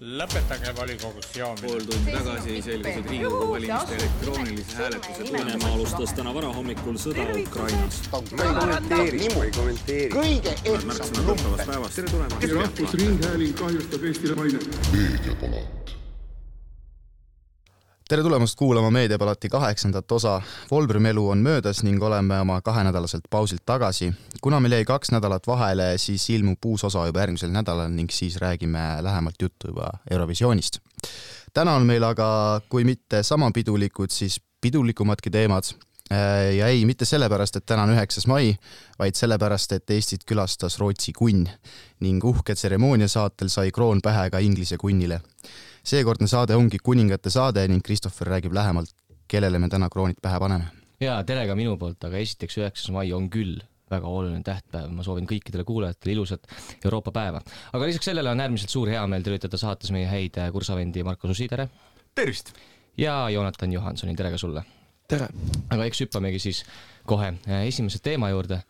lõpetage volikogus joomine. pool tundi tagasi selgus, et Riigikogu valimiste elektroonilise hääletuse Venemaa alustas täna varahommikul sõda Ukrainas. ma ei kommenteeri, ma ei kommenteeri. kõige ehtsam number. tere tulemast! rahvusringhääling kahjustab Eestile mainet. Tere tulemast kuulama Meediapalati kaheksandat osa. Volbrimi elu on möödas ning oleme oma kahenädalaselt pausilt tagasi. kuna meil jäi kaks nädalat vahele, siis ilmub uus osa juba järgmisel nädalal ning siis räägime lähemalt juttu juba Eurovisioonist. täna on meil aga, kui mitte sama pidulikud, siis pidulikumadki teemad. ja ei, mitte sellepärast, et täna on üheksas mai, vaid sellepärast, et Eestit külastas Rootsi kunn ning uhke tseremoonia saatel sai kroon pähe ka Inglise kunnile seekordne saade ongi kuningate saade ning Christopher räägib lähemalt, kellele me täna kroonid pähe paneme. jaa, tere ka minu poolt, aga esiteks üheksas mai on küll väga oluline tähtpäev, ma soovin kõikidele kuulajatele ilusat Euroopa päeva. aga lisaks sellele on äärmiselt suur heameel tervitada saates meie häid kursavendi Marko Susi, tere! tervist! ja Joonatan Johansoni, tere ka sulle! tere! aga eks hüppamegi siis kohe esimese teema juurde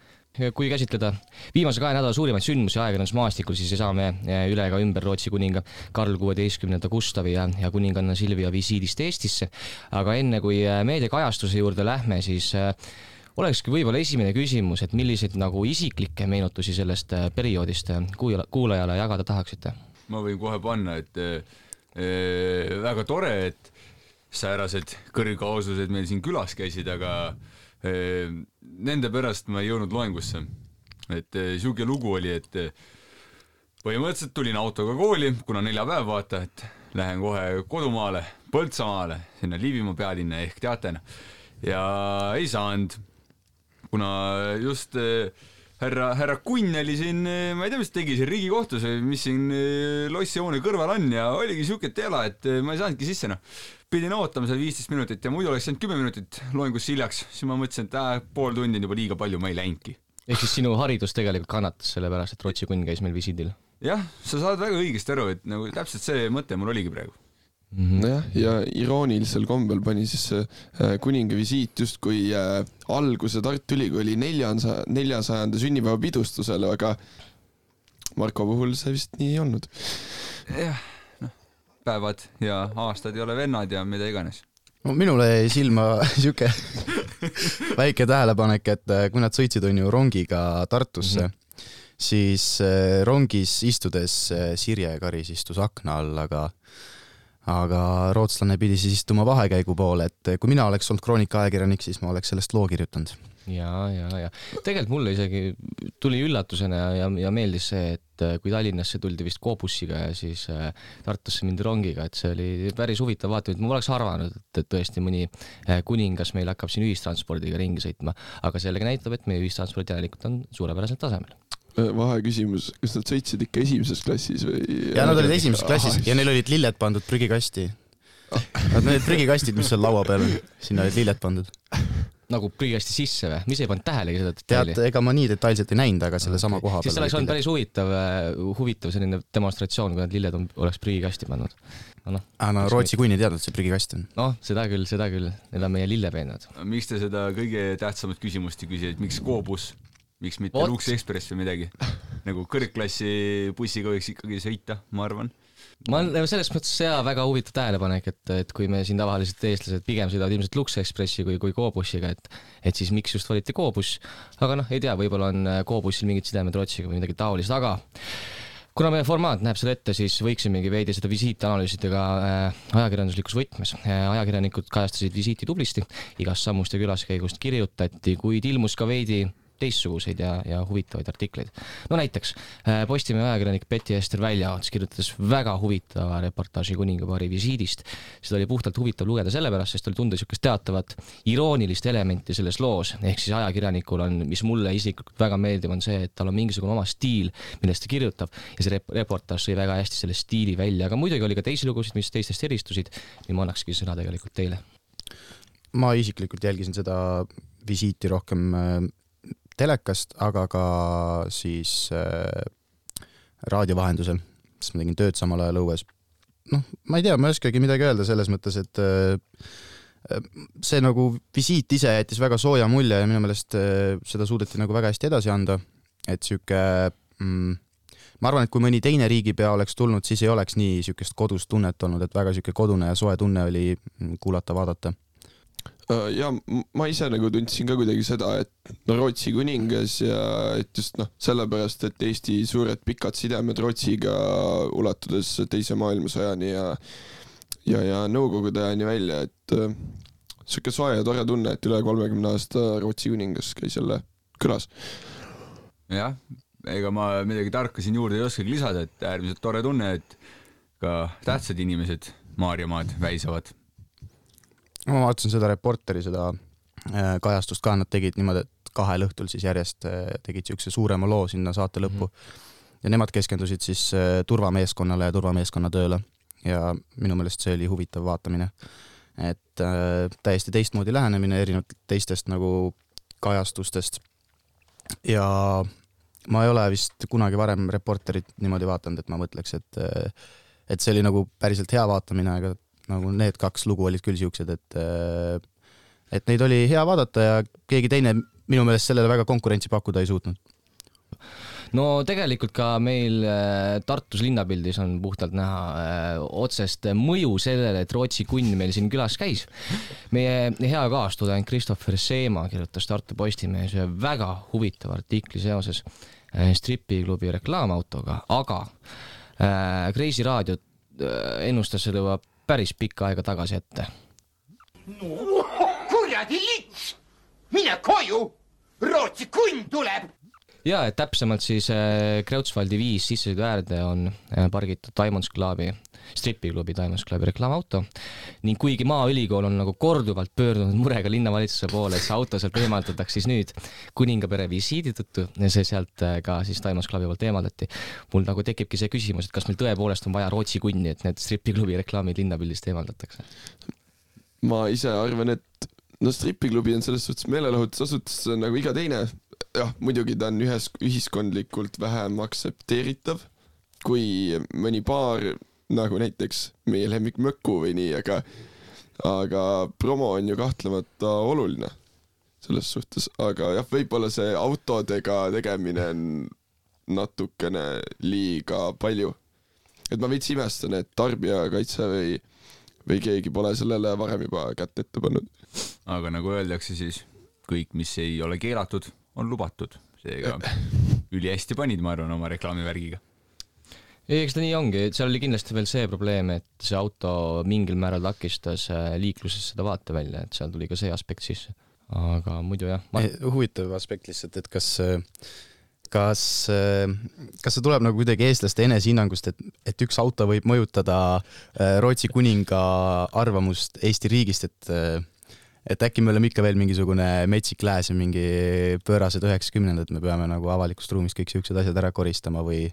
kui käsitleda viimase kahe nädala suurimaid sündmusi ajakirjandusmaastikul, siis ei saa me eh, üle ega ümber Rootsi kuninga Karl kuueteistkümnenda Gustavi ja, ja kuninganna Silvia visiidist Eestisse. aga enne kui eh, meediakajastuse juurde lähme, siis äh, olekski võib-olla esimene küsimus, et milliseid nagu isiklikke meenutusi sellest perioodist kuula-, kuulajale jagada tahaksite? ma võin kohe panna, et äh, väga tore, et säärased kõrgausused meil siin külas käisid, aga äh, nende pärast ma ei jõudnud loengusse. et niisugune äh, lugu oli, et äh, põhimõtteliselt tulin autoga kooli, kuna neljapäev, vaata, et lähen kohe kodumaale, Põltsamaale, sinna Liivimaa pealinna ehk teate, noh. ja ei saanud, kuna just äh, härra, härra Kunn oli siin, ma ei tea, mis ta tegi siin Riigikohtus või mis siin lossihoone kõrval on ja oligi niisugune tela, et ma ei saanudki sisse, noh pidin ootama seal viisteist minutit ja muidu oleks jäänud kümme minutit loengusse hiljaks, siis ma mõtlesin, et äh, pool tundi on juba liiga palju, ma ei läinudki. ehk siis sinu haridus tegelikult kannatas selle pärast, et Rootsi kunn käis meil visiidil? jah, sa saad väga õigesti aru, et nagu täpselt see mõte mul oligi praegu. Nojah, ja iroonilisel kombel pani siis äh, kuninga visiit justkui äh, alguse Tartu Ülikooli neljasaja, neljasajanda sünnipäeva pidustusele, aga Marko puhul see vist nii ei olnud. jah päevad ja aastad ei ole vennad ja mida iganes. no minule jäi silma sihuke väike tähelepanek, et äh, kui nad sõitsid, on ju, rongiga Tartusse mm, -hmm. siis rongis istudes Sirje Karis istus akna all, aga aga rootslane pidi siis istuma vahekäigu poole, et kui mina oleks olnud Kroonika ajakirjanik, siis ma oleks sellest loo kirjutanud. Ja, ja, ja. Tegelikult mulle isegi tuli üllatusena ja, ja, meeldis see, et äh, kui Tallinnasse tuldi vist K-bussiga ja siis äh, Tartusse mindi rongiga, et see oli päris huvitav vaatamine, et ma poleks arvanud, et, tõesti mõni äh, kuningas meil hakkab siin ühistranspordiga ringi sõitma, aga sellega näitab, et meie ühistransport järelikult on suurepärasel tasemel vaheküsimus, kas nad sõitsid ikka esimeses klassis või? ja nad olid esimeses klassis ja neil olid lilled pandud prügikasti. Nad need prügikastid, mis seal laua peal on, sinna olid lilled pandud nagu prügikasti sisse või? ma ise ei pannud tähelegi seda detaili. tead, ega ma nii detailselt ei näinud, aga sellesama koha peal. siis see oleks olnud päris huvitav, äh, huvitav selline demonstratsioon, kui need lilled on, oleks prügikasti pannud no,. No, aga no Rootsi kunn ei teadnud, et see prügikast on. noh, seda küll, seda küll, need on meie lillepeenad. miks te seda kõige tähtsamat küsimust ei küsi, et miks Koobus, miks mitte Lux Express või midagi? nagu kõrgklassi bussiga võiks ikkagi sõita, ma arvan ma olen selles mõttes jaa, väga huvitav tähelepanek, et, et kui me siin tavaliselt eestlased pigem sõidavad ilmselt Lux Expressi kui, kui Go-bussiga, et et siis miks just valiti Go-buss, aga noh, ei tea, võib-olla on Go-bussil mingid sidemed Rootsiga või midagi taolist, aga kuna meie formaat näeb seda ette, siis võiksimegi veidi seda visiiti analüüsida ka äh, ajakirjanduslikus võtmes äh,. ajakirjanikud kajastasid visiiti tublisti, igast sammust ja külaskäigust kirjutati, kuid ilmus ka veidi teistsuguseid ja, ja huvitavaid artikleid. no näiteks äh, Postimehe ajakirjanik Betty-Ester Väljaots kirjutas väga huvitava reportaaži kuningapaari visiidist. seda oli puhtalt huvitav lugeda sellepärast, sest oli tunda niisugust teatavat iroonilist elementi selles loos, ehk siis ajakirjanikul on, mis mulle isiklikult väga meeldib, on see, et tal on mingisugune oma stiil, millest ta kirjutab ja see rep reportaaž sõi väga hästi selle stiili välja, aga muidugi oli ka teisi lugusid, mis teistest eristusid. nii ma annakski sõna tegelikult teile. ma isiklikult jälgisin seda visiiti rohkem äh, telekast, aga ka siis äh, raadio vahendusel, sest ma tegin tööd samal ajal õues. noh, ma ei tea, ma ei oskagi midagi öelda selles mõttes, et äh, see nagu visiit ise jättis väga sooja mulje ja minu meelest äh, seda suudeti nagu väga hästi edasi anda, et sihuke mm, ma arvan, et kui mõni teine riigipea oleks tulnud, siis ei oleks nii niisugust kodust tunnet olnud, et väga niisugune kodune ja soe tunne oli kuulata-vaadata Äh, ja ma ise nagu tundsin ka kuidagi seda, et no Rootsi kuningas ja et just noh, sellepärast, et Eesti suured pikad sidemed Rootsiga ulatudes teise maailmasõjani ja ja, ja Nõukogude ajani välja, et äh, sihuke soe ja tore tunne, et üle kolmekümne aasta Rootsi kuningas käis jälle külas. jah, ega ma midagi tarka siin juurde ei oskagi lisada, et äärmiselt tore tunne, et ka tähtsad inimesed Maarjamaad väisavad ma vaatasin seda Reporteri seda äh, kajastust ka, nad tegid niimoodi, et kahel õhtul siis järjest äh, tegid niisuguse suurema loo sinna saate lõppu mm. -hmm. ja nemad keskendusid siis äh, turvameeskonnale ja turvameeskonna tööle ja minu meelest see oli huvitav vaatamine. et äh, täiesti teistmoodi lähenemine erinevalt teistest nagu kajastustest. ja ma ei ole vist kunagi varem Reporterit niimoodi vaadanud, et ma mõtleks, et et see oli nagu päriselt hea vaatamine, aga nagu need kaks lugu olid küll siuksed, et äh, et neid oli hea vaadata ja keegi teine minu meelest sellele väga konkurentsi pakkuda ei suutnud no tegelikult ka meil äh, Tartus linnapildis on puhtalt näha äh, otsest mõju sellele, et Rootsi kunn meil siin külas käis. meie hea kaastudeng Christopher Seema kirjutas Tartu Postimehes ühe väga huvitava artikli seoses stripiklubi reklaamautoga, aga Kreisi raadio ennustas seda juba päris pikka aega tagasi ette. no kuradi lits, mine koju, Rootsi kunn tuleb. ja, et täpsemalt siis äh, Kreutzwaldi viis sissesõidu äärde on äh, pargitud Diamonds Clubi stripiklubi Diamonds Clubi reklaamauto ning kuigi Maaülikool on nagu korduvalt pöördunud murega linnavalitsuse poole, et see auto sealt eemaldataks, siis nüüd kuningapere visiidi tõttu see sealt äh, ka siis Diamonds Clubi poolt eemaldati. mul nagu tekibki see küsimus, et kas meil tõepoolest on vaja Rootsi kunni, et need stripiklubi reklaamid linnapildist eemaldatakse? ma ise arvan, et no stripiklubi on selles suhtes meelelahutusasutus nagu iga teine, jah, muidugi ta on ühes, ühiskondlikult vähem aktsepteeritav kui mõni baar nagu näiteks meie lemmik Möku või nii, aga aga promo on ju kahtlemata oluline selles suhtes, aga jah, võib-olla see autodega tegemine on natukene liiga palju. et ma veits imestan, et tarbijakaitse või, või keegi pole sellele varem juba kätt ette pannud. aga nagu öeldakse, siis kõik, mis ei ole keelatud, on lubatud, seega ülihästi panid, ma arvan, oma reklaamivärgiga ei, eks ta nii ongi, et seal oli kindlasti veel see probleem, et see auto mingil määral takistas äh, liikluses seda vaatevälja, et seal tuli ka see aspekt sisse. aga muidu jah ma.... huvitav aspekt lihtsalt, et kas kas, kas see tuleb nagu kuidagi eestlaste enesehinnangust, et, et üks auto võib mõjutada äh, Rootsi kuninga arvamust Eesti riigist, et et äkki me oleme ikka veel mingisugune metsik lääs ja mingi pöörased üheksakümnendad, me peame nagu avalikust ruumist kõik siuksed asjad ära koristama või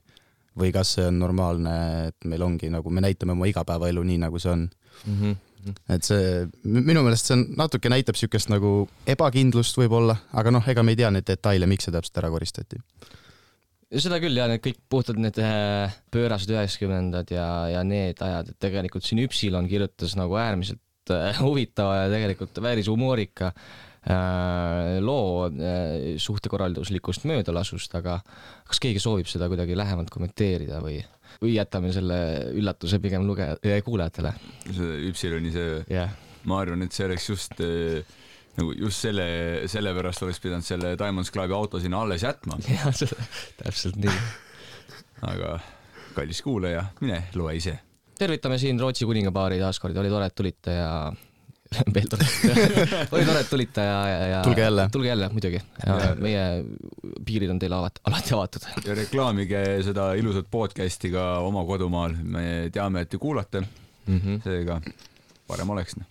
või kas see on normaalne, et meil ongi nagu, me näitame oma igapäevaelu nii, nagu see on mm. -hmm. et see, minu meelest see on, natuke näitab niisugust nagu ebakindlust võib-olla, aga noh, ega me ei tea neid detaile, miks see täpselt ära koristati. seda küll ja need kõik puhtalt need äh, pöörased üheksakümnendad ja, ja need ajad, et tegelikult siin Üpsilon kirjutas nagu äärmiselt äh, huvitava ja tegelikult vääris humoorika Äh, loo äh, suhtekorralduslikust möödalasust, aga kas keegi soovib seda kuidagi lähemalt kommenteerida või, või jätame selle üllatuse pigem lugeja, äh, kuulajatele? see Üpsiloni see yeah., ma arvan, et see oleks just nagu just selle, sellepärast oleks pidanud selle Diamonds Clubi auto sinna alles jätma. jah, täpselt nii. aga kallis kuulaja, mine loe ise. tervitame siin Rootsi kuningapaari taaskord, oli tore, et tulite ja veel tore oli tore, et tulite ja, ja, ja tulge jälle. tulge jälle muidugi meie piirid on teile avat-, alati avatud. ja reklaamige seda ilusat podcast'i ka oma kodumaal, me teame, et te kuulate mm. -hmm. seega parem oleks. Noh.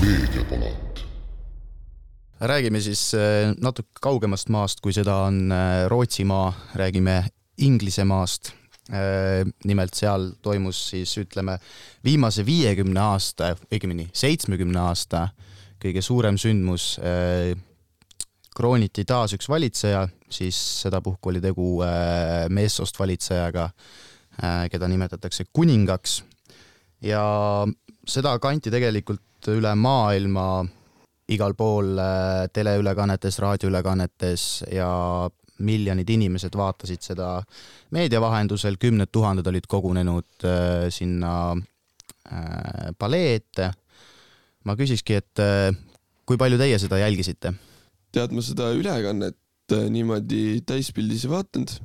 meediapalat. räägime siis äh, natuke kaugemast maast, kui seda on äh, Rootsimaa, räägime Inglisemaast Äh, nimelt seal toimus siis ütleme viimase viiekümne aasta, õigemini seitsmekümne aasta kõige suurem sündmus. Äh, krooniti taas üks valitseja, siis sedapuhku oli tegu äh, meessoost valitsejaga, keda nimetatakse kuningaks ja seda kanti tegelikult üle maailma igal pool äh, teleülekannetes, raadioülekannetes ja miljonid inimesed vaatasid seda meedia vahendusel, kümned tuhanded olid kogunenud äh, sinna äh, palee ette. ma küsikski, et äh, kui palju teie seda jälgisite? tead, ma seda ülekannet niimoodi täispildis ei vaadanud.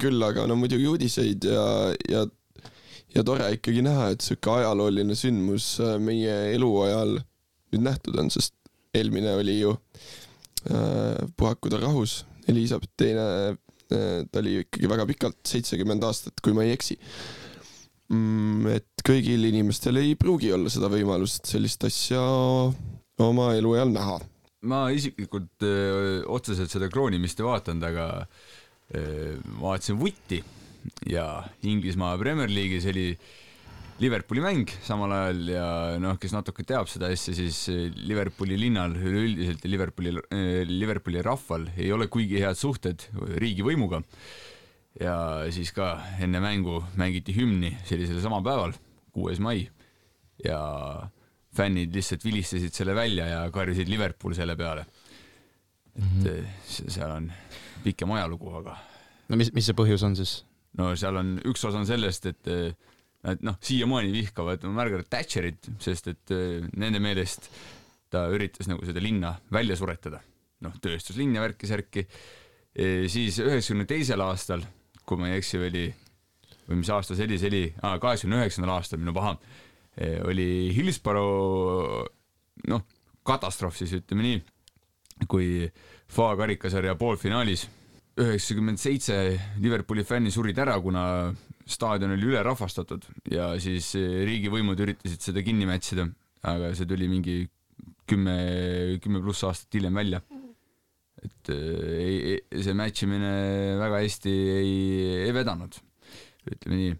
küll aga no muidugi uudiseid ja, ja, ja tore ikkagi näha, et sihuke ajalooline sündmus meie eluajal nüüd nähtud on, sest eelmine oli ju äh, Puhakuda rahus, Elizabeth teine äh,, ta oli ikkagi väga pikalt, seitsekümmend aastat, kui ma ei eksi mm,. et kõigil inimestel ei pruugi olla seda võimalust sellist asja oma elueal näha ma isiklikult öö, otseselt seda kroonimist ei vaadanud, aga öö, vaatasin vutti ja Inglismaa Premier League'is oli Liverpooli mäng samal ajal ja noh, kes natuke teab seda asja, siis Liverpooli linnal üleüldiselt ja Liverpooli, Liverpooli rahval ei ole kuigi head suhted riigivõimuga. ja siis ka enne mängu mängiti hümni sellisel samal päeval, kuues mai ja fännid lihtsalt vilistasid selle välja ja karjusid Liverpool selle peale. et mm -hmm. seal on pikem ajalugu, aga. no mis, mis see põhjus on siis? no seal on, üks osa on sellest, et et noh, siiamaani vihkavad Margaret Thatcherit, sest et nende meelest ta üritas nagu seda linna välja suretada. noh, tööstuslinn ja värki-särki. siis üheksakümne teisel aastal, kui ma ei eksi, oli, või mis aasta see oli, see oli, kaheksakümne üheksandal aastal, minu paha oli Hillsborough noh, katastroof siis ütleme nii, kui FA karikasarja poolfinaalis üheksakümmend seitse Liverpooli fänni surid ära, kuna staadion oli ülerahvastatud ja siis riigivõimud üritasid seda kinni mätsida, aga see tuli mingi kümme, kümme pluss aastat hiljem välja. et ei, see match imine väga hästi ei, ei vedanud, ütleme nii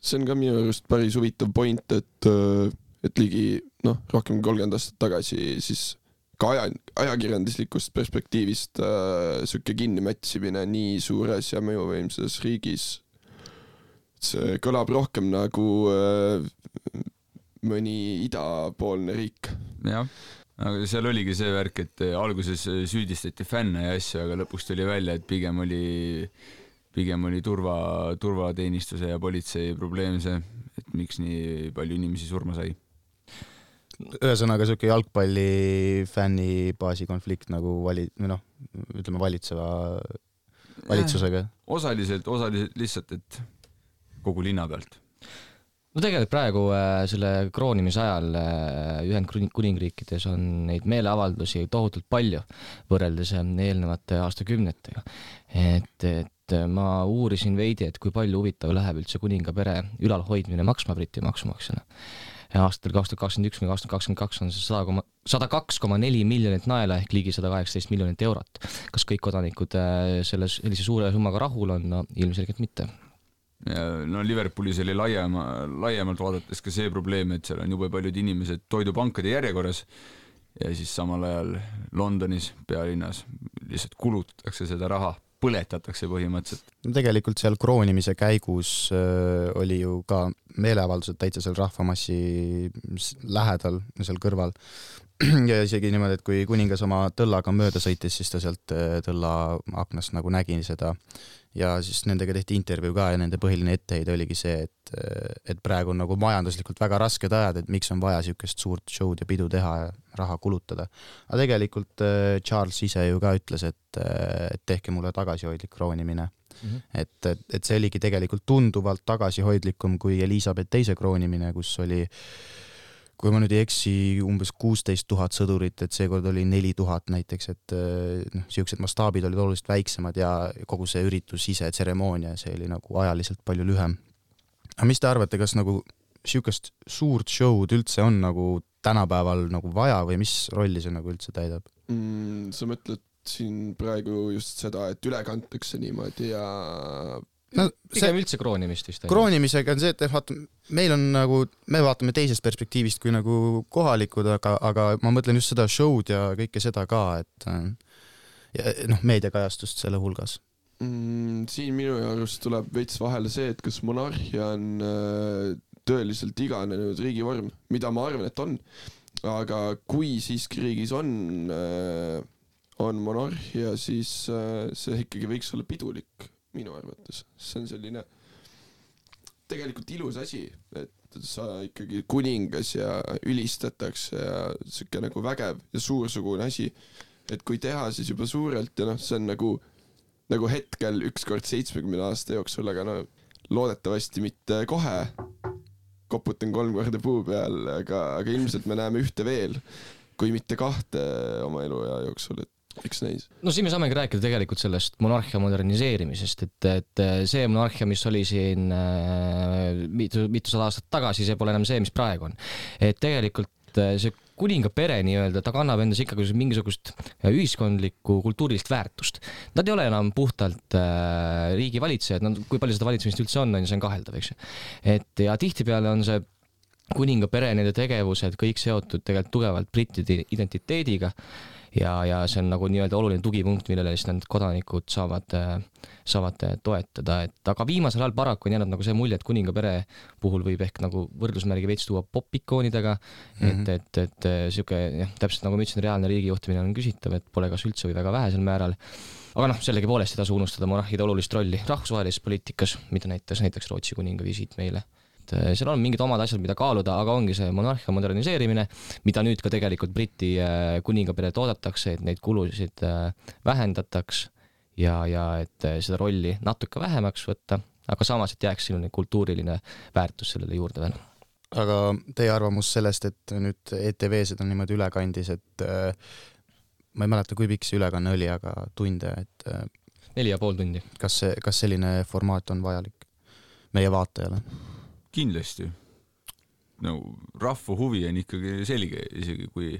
see on ka minu arust päris huvitav point, et, äh, et ligi noh, rohkem kui kolmkümmend aastat tagasi siis ka aja, ajakirjanduslikust perspektiivist äh, sihuke kinnimätsimine nii suures ja mõjuvõimsas riigis, see kõlab rohkem nagu äh, mõni idapoolne riik. jah, aga seal oligi see värk, et alguses süüdistati fänne ja asju, aga lõpuks tuli välja, et pigem oli äh, pigem oli turva, turvateenistuse ja politsei probleem see, et miks nii palju inimesi surma sai. ühesõnaga siuke jalgpalli fännibaasi konflikt nagu vali-, või noh, ütleme valitseva valitsusega. osaliselt, osaliselt lihtsalt, et kogu linna pealt no tegelikult praegu äh, selle kroonimise ajal äh, Ühendkuningriikides on neid meeleavaldusi tohutult palju võrreldes äh, eelnevate aastakümnetega. et, et ma uurisin veidi, et kui palju huvitav läheb üldse kuninga pere ülalhoidmine maksma Briti maksumaksjale. aastatel kaks tuhat kakskümmend üks kuni kaks tuhat kakskümmend kaks on see sada koma, sada kaks koma neli miljonit naela ehk ligi sada kaheksateist miljonit eurot. kas kõik kodanikud selle, sellise suure summaga rahul on, no ilmselgelt mitte ja no Liverpoolis oli laiema, laiemalt vaadates ka see probleem, et seal on jube paljud inimesed toidupankade järjekorras ja siis samal ajal Londonis, pealinnas, lihtsalt kulutatakse seda raha põletatakse põhimõtteliselt. no tegelikult seal kroonimise käigus äh, oli ju ka meeleavaldused täitsa seal rahvamassi lähedal, seal kõrval. ja isegi niimoodi, et kui kuningas oma tõllaga mööda sõitis, siis ta sealt äh, tõlla aknast nagu nägi seda ja siis nendega tehti intervjuu ka ja nende põhiline etteheide oligi see, et, et praegu on nagu majanduslikult väga rasked ajad, et miks on vaja niisugust suurt show'd ja pidu teha ja raha kulutada. aga tegelikult äh, Charles ise ju ka ütles, et, äh, et tehke mulle tagasihoidlik kroonimine mm. -hmm. et, et, et see oligi tegelikult tunduvalt tagasihoidlikum kui Elizabeth teise kroonimine, kus oli äh, kui ma nüüd ei eksi, umbes kuusteist tuhat sõdurit, et seekord oli neli tuhat näiteks, et eh, noh, niisugused mastaabid olid oluliselt väiksemad ja kogu see üritus ise, tseremoonia, see oli nagu ajaliselt palju lühem. aga mis te arvate, kas nagu niisugust suurt show'd üldse on nagu tänapäeval nagu vaja või mis rolli see nagu üldse täidab mm,? sa mõtled siin praegu just seda, et üle kantakse niimoodi ja no pigem üldse kroonimist vist. kroonimisega on see, et vaata, meil on nagu, me vaatame teisest perspektiivist kui nagu kohalikud, aga, aga ma mõtlen just seda show'd ja kõike seda ka, et ja noh, meediakajastust selle hulgas mm,. siin minu arust tuleb veits vahele see, et kas monarhia on äh, tõeliselt iganenud riigivorm, mida ma arvan, et on aga kui siiski riigis on äh, on monarhia, siis äh, see ikkagi võiks olla pidulik minu arvates, see on selline tegelikult ilus asi, et sa ikkagi kuningas ja ülistatakse ja sihuke nagu vägev ja suursugune asi. et kui teha, siis juba suurelt ja noh, see on nagu, nagu hetkel üks kord seitsmekümne aasta jooksul, aga no loodetavasti mitte kohe. koputan kolm korda puu peal, aga, aga ilmselt me näeme ühte veel, kui mitte kahte oma eluea jooksul, et eks näis. no siin me saamegi rääkida tegelikult sellest monarhia moderniseerimisest, et, et see monarhia, mis oli siin äh, mitu, mitusada aastat tagasi, see pole enam see, mis praegu on. et tegelikult äh, see kuningapere nii-öelda, ta kannab endas ikkagi mingisugust ühiskondlikku kultuurilist väärtust. Nad ei ole enam puhtalt äh, riigivalitsejad, no kui palju seda valitsemist üldse on, on ju, see on kaheldav, eks ju. et ja tihtipeale on see kuningapere, nende tegevused kõik seotud tegelikult tugevalt brittide identiteediga ja, ja see on nagu nii-öelda oluline tugipunkt, millele siis need kodanikud saavad, saavad toetada, et aga viimasel ajal paraku on jäänud nagu see mulje, et kuningapere puhul võib ehk nagu võrdlusmärgi veits tuua popikoonidega. Mm, -hmm. et, et, et sihuke jah, täpselt nagu ma ütlesin, reaalne riigijuhtimine on küsitav, et pole kas üldse või väga vähesel määral. Aga noh, sellegipoolest ei tasu unustada monarhide olulist rolli rahvusvahelises poliitikas, mida näitas näiteks Rootsi kuninga visiit meile et äh, seal on mingid omad asjad, mida kaaluda, aga ongi see monarhia moderniseerimine, mida nüüd ka tegelikult Briti äh, kuningaperet oodatakse, et neid kulusid äh, vähendataks ja, ja et seda rolli natuke vähemaks võtta, aga samas, et jääks selline kultuuriline väärtus sellele juurde veel aga teie arvamus sellest, et nüüd ETV seda niimoodi üle kandis, et ma ei mäleta, kui pikk see ülekanne oli, aga tunde, et neli ja pool tundi. kas see, kas selline formaat on vajalik meie vaatajale? Kindlasti. no rahva huvi on ikkagi selge, isegi kui,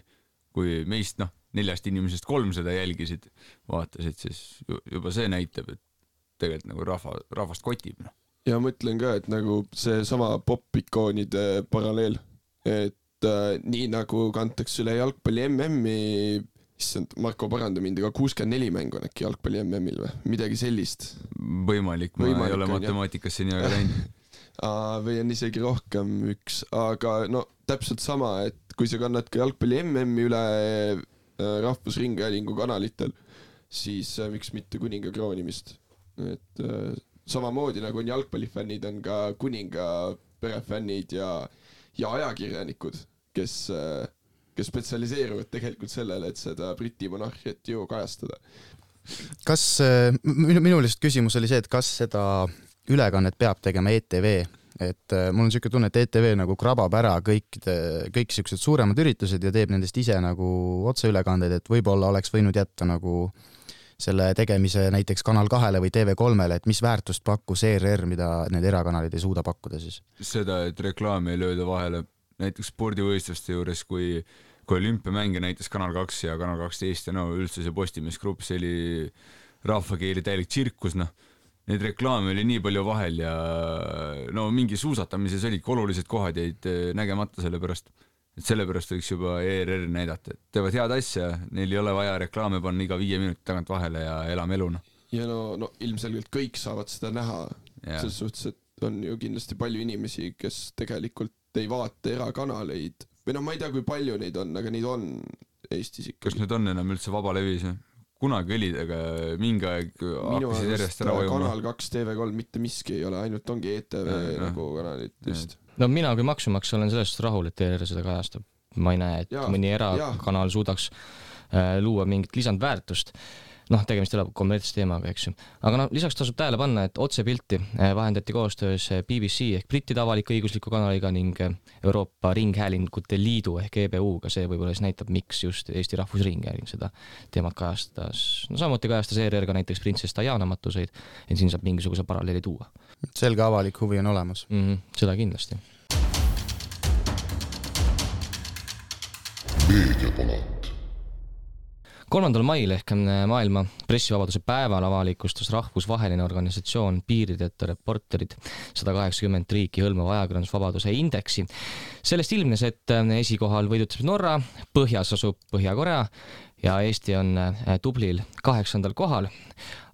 kui meist noh, neljast inimesest kolm seda jälgisid, vaatasid, siis juba see näitab, et tegelikult nagu rahva, rahvast kotib, noh. ja ma ütlen ka, et nagu seesama popikoonide paralleel, et äh, nii nagu kantakse üle jalgpalli MM-i issand, Marko, paranda mind, aga kuuskümmend neli mängu on äkki jalgpalli MM-il või midagi sellist? võimalik, ma Võimalik ei ole matemaatikasse nii väga läinud või on isegi rohkem üks, aga no täpselt sama, et kui sa kannad ka jalgpalli MM-i üle äh, Rahvusringhäälingu kanalitel, siis äh, miks mitte kuninga kroonimist. et äh, samamoodi nagu on jalgpallifännid, on ka kuninga perefännid ja, ja ajakirjanikud, kes, kes spetsialiseeruvad tegelikult sellele, et seda Briti monarhiat ju kajastada. kas, minu, minu lihtsalt küsimus oli see, et kas seda ülekannet peab tegema ETV, et äh, mul on niisugune tunne, et ETV nagu krabab ära kõik, kõik niisugused suuremad üritused ja teeb nendest ise nagu otseülekandeid, et võib-olla oleks võinud jätta nagu selle tegemise näiteks Kanal kahele või TV3-le, et mis väärtust pakkus ERR, mida need erakanalid ei suuda pakkuda siis? seda, et reklaami ei lööda vahele, näiteks spordivõistluste juures, kui kui olümpiamänge näitas Kanal kaks ja Kanal kaksteist ja no üldse see Postimees Grupp, see oli rahvakeeli täielik tsirkus, noh neid reklaame oli nii palju vahel ja no mingi suusatamises olidki olulised kohad jäid eh, nägemata, sellepärast et sellepärast võiks juba ERR näidata, et teevad head asja, neil ei ole vaja reklaame panna iga viie minuti tagant vahele ja elame elu, noh. ja no, no ilmselgelt kõik saavad seda näha, selles suhtes, et on ju kindlasti palju inimesi, kes tegelikult ei vaata erakanaleid või noh, ma ei tea, kui palju neid on, aga neid on Eestis ikkagi. kas need on enam üldse vabalevis või? Kunagi olid, aga mingi aeg hakkasid järjest ära vajuma. kanal kaks, TV3, mitte miski ei ole, ainult ongi ETV ja, nagu kanalid vist. no mina kui maksumaksja olen sellest rahul, et ERR seda kajastab. ma ei näe, et ja, mõni erakanal suudaks äh, luua mingit lisandväärtust äh, noh, tegemist ei ole kommertsteemaga, eks ju. aga noh, lisaks tasub tähele panna, et otsepilti eh, vahendati koostöös eh, BBC ehk brittide avalik-õigusliku kanaliga ning eh, Euroopa Ringhäälingute Liidu ehk EBU-ga, see võib-olla siis näitab, miks just Eesti Rahvusringhääling seda teemat kajastas. no samuti kajastas ERR ka näiteks printsess Diana matuseid, et siin saab mingisuguse paralleeli tuua. selge avalik huvi on olemas mm. -hmm, seda kindlasti. meediapalat kolmandal mail ehk äh, maailma pressivabaduse päeval avalikustas rahvusvaheline organisatsioon Piirideta Reporterid sada kaheksakümmend riiki hõlmava ajakirjandusvabaduse indeksi. sellest ilmnes, et äh, esikohal võidutseb Norra, põhjas asub Põhja-Korea ja Eesti on äh, tublil kaheksandal kohal.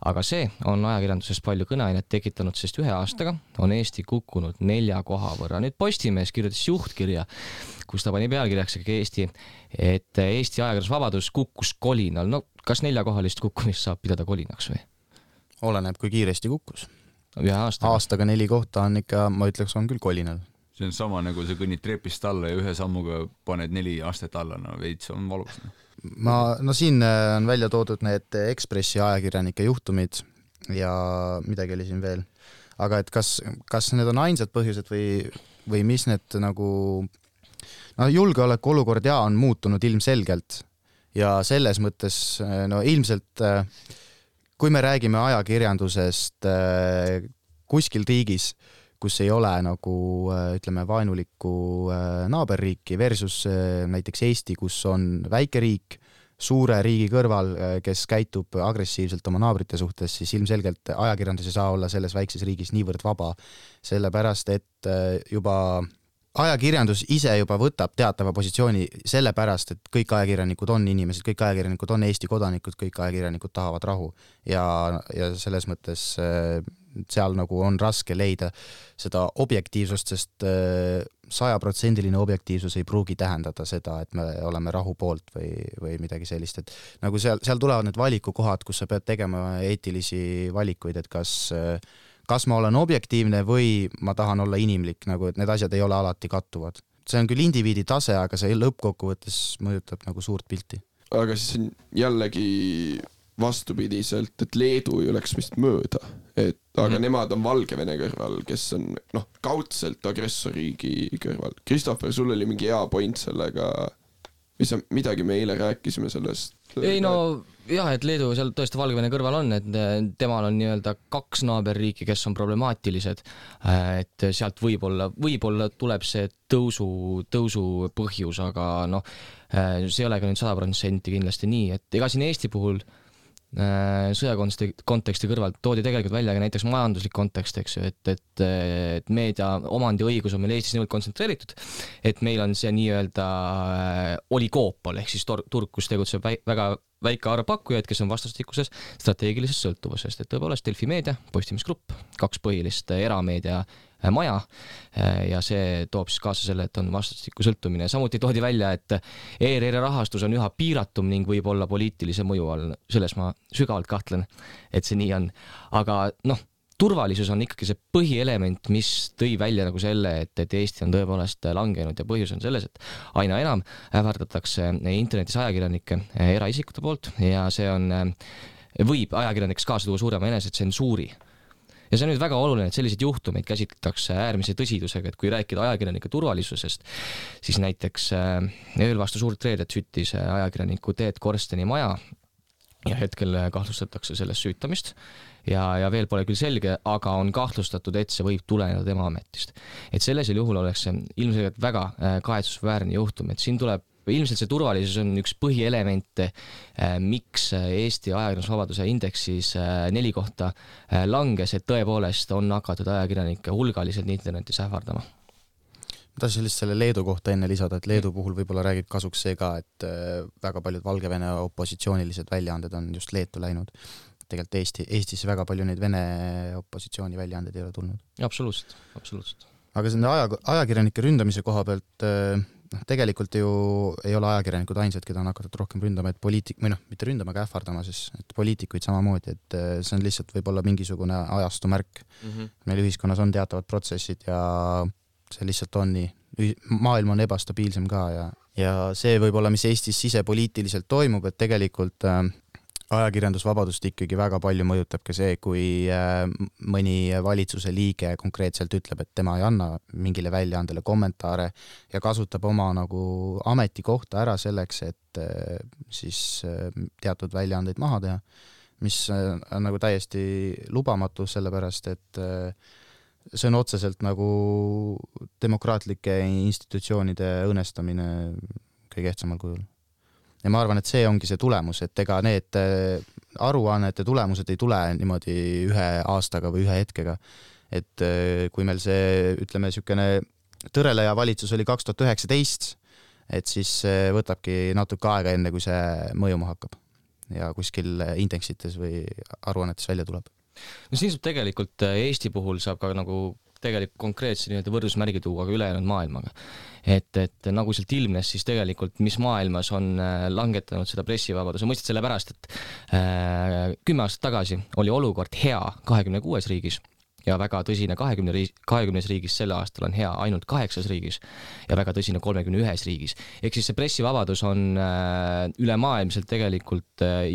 aga see on ajakirjanduses palju kõneainet tekitanud, sest ühe aastaga on Eesti kukkunud nelja koha võrra. nüüd Postimees kirjutas juhtkirja, kus ta pani pealkirjaks Eesti, et Eesti ajakirjandusvabadus kukkus kolinal. no kas neljakohalist kukkumist saab pidada kolinaks või? oleneb, kui kiiresti kukkus. ühe aastaga. aastaga neli kohta on ikka, ma ütleks, on küll kolinal see on sama nagu sa kõnnid trepist alla ja ühe sammuga paned neli astet alla, no veits on valus no ma, no siin äh, on välja toodud need Ekspressi ajakirjanike juhtumid ja midagi oli siin veel. aga et kas, kas need on ainsad põhjused või, või mis need nagu, no julgeolekuolukord jaa, on muutunud ilmselgelt ja selles mõttes äh, no ilmselt äh, kui me räägime ajakirjandusest kuskil riigis, kus ei ole nagu ütleme, vaenulikku naaberriiki versus näiteks Eesti, kus on väike riik, suure riigi kõrval, kes käitub agressiivselt oma naabrite suhtes, siis ilmselgelt ajakirjandus ei saa olla selles väikses riigis niivõrd vaba, sellepärast et juba ajakirjandus ise juba võtab teatava positsiooni sellepärast, et kõik ajakirjanikud on inimesed, kõik ajakirjanikud on Eesti kodanikud, kõik ajakirjanikud tahavad rahu. Ja, ja selles mõttes seal nagu on raske leida seda objektiivsust, sest äh, sajaprotsendiline objektiivsus ei pruugi tähendada seda, et me oleme rahu poolt või, või midagi sellist, et nagu seal, seal tulevad need valikukohad, kus sa pead tegema eetilisi valikuid, et kas kas ma olen objektiivne või ma tahan olla inimlik, nagu et need asjad ei ole alati kattuvad. see on küll indiviidi tase, aga see lõppkokkuvõttes mõjutab nagu suurt pilti. aga siis on jällegi vastupidiselt, et Leedu ei oleks vist mööda, et aga mm. nemad on Valgevene kõrval, kes on noh, kaudselt agressorriigi kõrval. Christopher, sul oli mingi hea point sellega, mis sa, midagi me eile rääkisime sellest. ei no jah, et Leedu seal tõesti Valgevene kõrval on, et temal on nii-öelda kaks naaberriiki, kes on problemaatilised. et sealt võib-olla, võib-olla tuleb see tõusu, tõusu põhjus, aga noh, see ei ole ka nüüd sada protsenti kindlasti nii, et ega siin Eesti puhul äh, Äh, sõjakonteksti, konteksti kõrvalt toodi tegelikult välja ka näiteks majanduslik kontekst, eks ju, et, et, et meedia omandiõigus on meil Eestis niivõrd kontsentreeritud, et meil on see nii-öelda äh, oligoopol ehk siis turg, kus tegutseb väga väike arv pakkujaid, kes on vastastikuses strateegilises sõltuvuses, et tõepoolest Delfi Meedia, Postimees Grupp, kaks põhilist erameedia Äh, maja äh, ja see toob siis kaasa selle, et on vastastikku sõltumine. samuti toodi välja, et ERR-i rahastus on üha piiratum ning võib olla poliitilise mõju all. selles ma sügavalt kahtlen, et see nii on. aga noh, turvalisus on ikkagi see põhielement, mis tõi välja nagu selle, et, et Eesti on tõepoolest langenud ja põhjus on selles, et aina enam ähvardatakse internetis ajakirjanikke eraisikute poolt ja see on, võib ajakirjanikeks kaasa tuua suurema enesetsensuuri ja see on nüüd väga oluline, et selliseid juhtumeid käsitletakse äärmise tõsidusega, et kui rääkida ajakirjanike turvalisusest, siis näiteks äh, ööl vastu suurt reedet süttis äh, ajakirjaniku Teet Korsteni maja ja hetkel äh, kahtlustatakse selles süütamist ja, ja veel pole küll selge, aga on kahtlustatud, et see võib tuleneda tema ametist. et sellisel juhul oleks see ilmselgelt väga kahetsusväärne juhtum, et siin tuleb ilmselt see turvalisus on üks põhielemente, äh, miks Eesti ajakirjandusvabaduse indeksis äh, neli kohta äh, langes, et tõepoolest on hakatud ajakirjanikke hulgaliselt internetis ähvardama ma tahtsin lihtsalt selle Leedu kohta enne lisada, et Leedu puhul võib-olla räägib kasuks see ka, et väga paljud Valgevene opositsioonilised väljaanded on just Leetu läinud. tegelikult Eesti, Eestisse väga palju neid Vene opositsiooni väljaandeid ei ole tulnud. absoluutselt, absoluutselt. aga selle aja, ajakirjanike ründamise koha pealt noh, tegelikult ju ei ole ajakirjanikud ainsad, keda on hakatud rohkem ründama, et poliitik, või noh, mitte ründama, aga ähvardama siis, et poliitikuid samamoodi, et eh, see on lihtsalt võib-olla mingisugune ajastu märk mm. -hmm. meil ühiskonnas on teatavad protsessid ja see lihtsalt on nii, maailm on ebastabiilsem ka ja, ja see võib-olla, mis Eestis sisepoliitiliselt toimub, et tegelikult äh, ajakirjandusvabadust ikkagi väga palju mõjutab ka see, kui äh, mõni valitsuse liige konkreetselt ütleb, et tema ei anna mingile väljaandele kommentaare ja kasutab oma nagu ametikohta ära selleks, et äh, siis äh, teatud väljaandeid maha teha, mis on nagu täiesti lubamatu, sellepärast et see on otseselt nagu demokraatlike institutsioonide õõnestamine kõige ehtsamal kujul ja ma arvan, et see ongi see tulemus, et ega need äh, aruannete tulemused ei tule niimoodi ühe aastaga või ühe hetkega. et äh, kui meil see, ütleme, niisugune tõreleja valitsus oli kaks tuhat üheksateist, et siis see võtabki natuke aega, enne kui see mõjuma hakkab ja kuskil indeksites või aruannetes välja tuleb. no siin saab tegelikult äh, Eesti puhul saab ka nagu tegelikult konkreetse nii-öelda võrdusmärgi tuua ka ülejäänud maailmaga. et, et nagu sealt ilmnes, siis tegelikult, mis maailmas on äh, langetanud seda pressivabaduse mõistet, sellepärast et äh, kümme aastat tagasi oli olukord hea kahekümne kuues riigis ja väga tõsine kahekümne riis, kahekümnes riigis sel aastal on hea ainult kaheksas riigis ja väga tõsine kolmekümne ühes riigis. ehk siis see pressivabadus on äh, ülemaailmselt tegelikult äh,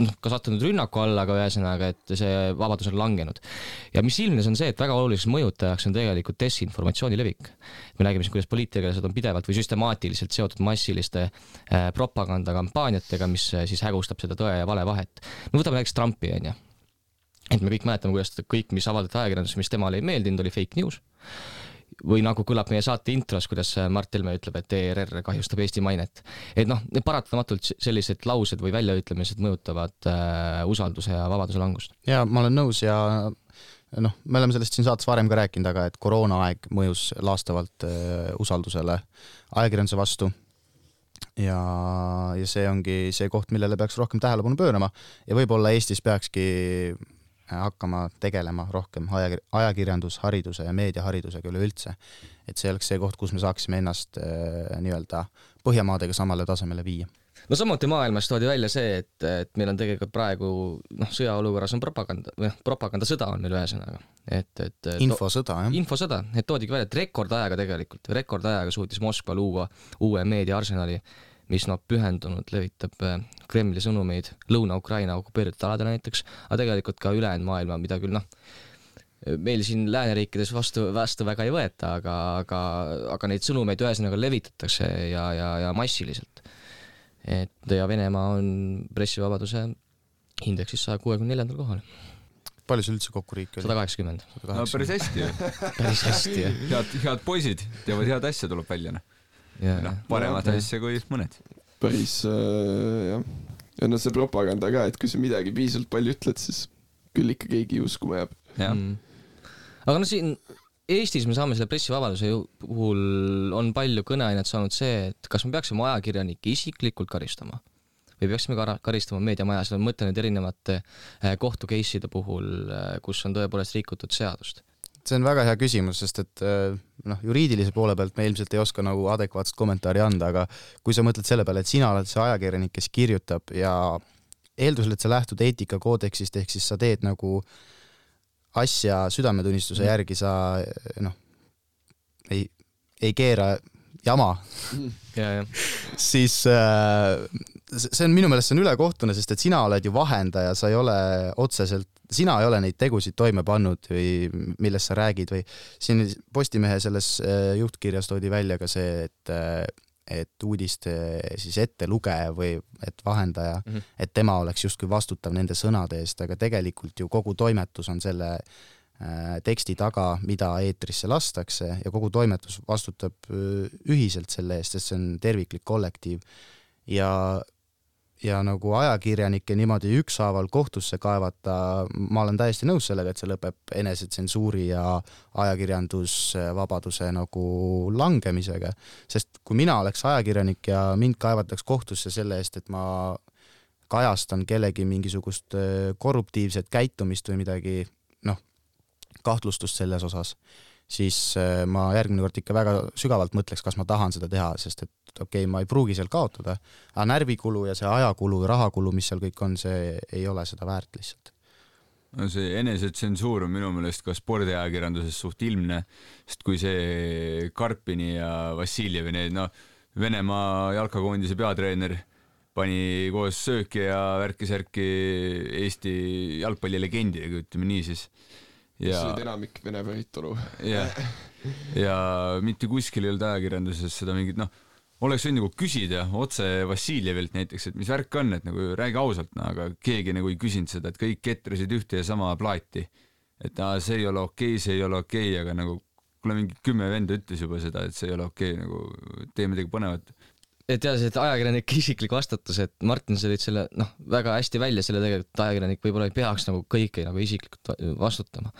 noh, ka sattunud rünnaku alla, aga ühesõnaga, et see vabadus on langenud. ja mis ilmnes, on see, et väga oluliseks mõjutajaks on tegelikult desinformatsiooni levik. me nägime siin, kuidas poliittegelased on pidevalt või süstemaatiliselt seotud massiliste äh, propagandakampaaniatega, mis siis hägustab seda tõe ja vale vahet. no võtame näiteks Trumpi, onju et me kõik mäletame, kuidas kõik, mis avaldati ajakirjanduses, mis temale ei meeldinud, oli fake news. või nagu kõlab meie saate intros, kuidas Mart Helme ütleb, et ERR kahjustab Eesti mainet. et noh, paratamatult sellised laused või väljaütlemised mõjutavad äh, usalduse ja vabaduse langust. ja ma olen nõus ja noh, me oleme sellest siin saates varem ka rääkinud, aga et koroonaaeg mõjus laastavalt äh, usaldusele ajakirjanduse vastu ja, ja see ongi see koht, millele peaks rohkem tähelepanu pöörama ja võib-olla Eestis peakski hakkama tegelema rohkem ajakir-, ajakirjandushariduse ja meediaharidusega üleüldse. et see oleks see koht, kus me saaksime ennast äh, nii-öelda Põhjamaadega samale tasemele viia. no samuti maailmas toodi välja see, et, et meil on tegelikult praegu noh, sõjaolukorras on propaganda, või noh, propagandasõda on meil ühesõnaga, et, et infosõda, jah. infosõda, et toodigi välja, et rekordajaga tegelikult, rekordajaga suutis Moskva luua uue meediaarsenali mis noh, pühendunult levitab äh, Kremli sõnumeid Lõuna-Ukraina okupeeritud aladel näiteks, aga tegelikult ka ülejäänud maailma, mida küll noh, meil siin lääneriikides vastu, vastu väga ei võeta, aga, aga, aga neid sõnumeid ühesõnaga levitatakse ja, ja, ja massiliselt. et ja Venemaa on pressivabaduse indeksis saja kuuekümne neljandal kohal palju sul üldse kokku riike oli? sada kaheksakümmend. no päris hästi ju päris hästi, jah. head, head poisid, teevad head asja, tuleb välja, noh. Noh, paremat yeah. asja kui mõned. päris äh, jah. ja noh, see propaganda ka, et kui sa midagi piisavalt palju ütled, siis küll ikka keegi uskuma jääb. Mm. aga no siin Eestis me saame selle pressivabaduse puhul on palju kõneainet saanud see, et kas me peaksime ajakirjanikke isiklikult karistama või peaksime kar karistama meediamaja, seda ma mõtlen nüüd erinevate äh, kohtu case'ide puhul, äh, kus on tõepoolest rikutud seadust see on väga hea küsimus, sest et äh, noh, juriidilise poole pealt me ilmselt ei oska nagu adekvaatset kommentaari anda, aga kui sa mõtled selle peale, et sina oled see ajakirjanik, kes kirjutab ja eeldusel, et sa lähtud eetikakoodeksist, ehk siis sa teed nagu asja südametunnistuse mm. järgi, sa noh, ei, ei keera jama siis äh, see on minu meelest, see on ülekohtune, sest et sina oled ju vahendaja, sa ei ole otseselt sina ei ole neid tegusid toime pannud või millest sa räägid või siin Postimehe selles äh, juhtkirjas toodi välja ka see, et äh, et uudiste siis ettelugeja või et vahendaja mm, -hmm. et tema oleks justkui vastutav nende sõnade eest, aga tegelikult ju kogu toimetus on selle äh, teksti taga, mida eetrisse lastakse ja kogu toimetus vastutab ühiselt selle eest, sest see on terviklik kollektiiv. ja ja nagu ajakirjanikke niimoodi ükshaaval kohtusse kaevata, ma olen täiesti nõus sellega, et see lõpeb enesetsensuuri ja ajakirjandusvabaduse nagu langemisega. sest kui mina oleks ajakirjanik ja mind kaevataks kohtusse selle eest, et ma kajastan kellegi mingisugust korruptiivset käitumist või midagi, noh, kahtlustust selles osas, siis ma järgmine kord ikka väga sügavalt mõtleks, kas ma tahan seda teha, sest et okei okay,, ma ei pruugi seal kaotada, aga närvikulu ja see ajakulu ja rahakulu, mis seal kõik on, see ei ole seda väärt lihtsalt. No see enesetsensuur on minu meelest ka spordiajakirjanduses suht ilmne, sest kui see Karpini ja Vassiljevi need noh, Venemaa jalkakoondise peatreener pani koos sööki ja värki-särki Eesti jalgpallilegendidega, ütleme nii siis. Ja olid enamik vene päritolu. jah, ja mitte kuskil ei olnud ajakirjanduses seda mingit noh, oleks võinud nagu küsida otse Vassiljevilt näiteks, et mis värk on, et nagu räägi ausalt, no aga keegi nagu ei küsinud seda, et kõik ketrasid ühte ja sama plaati. et aa, see ei ole okei okay,, see ei ole okei okay,, aga nagu kuule, mingi kümme venda ütles juba seda, et see ei ole okei okay,, nagu tee midagi põnevat. Et jah, see ajakirjanike isiklik vastutus, et Martin, sa tõid selle noh, väga hästi välja selle tegelikult, et ajakirjanik võib-olla ei peaks nagu kõike nagu isiklikult vastutama.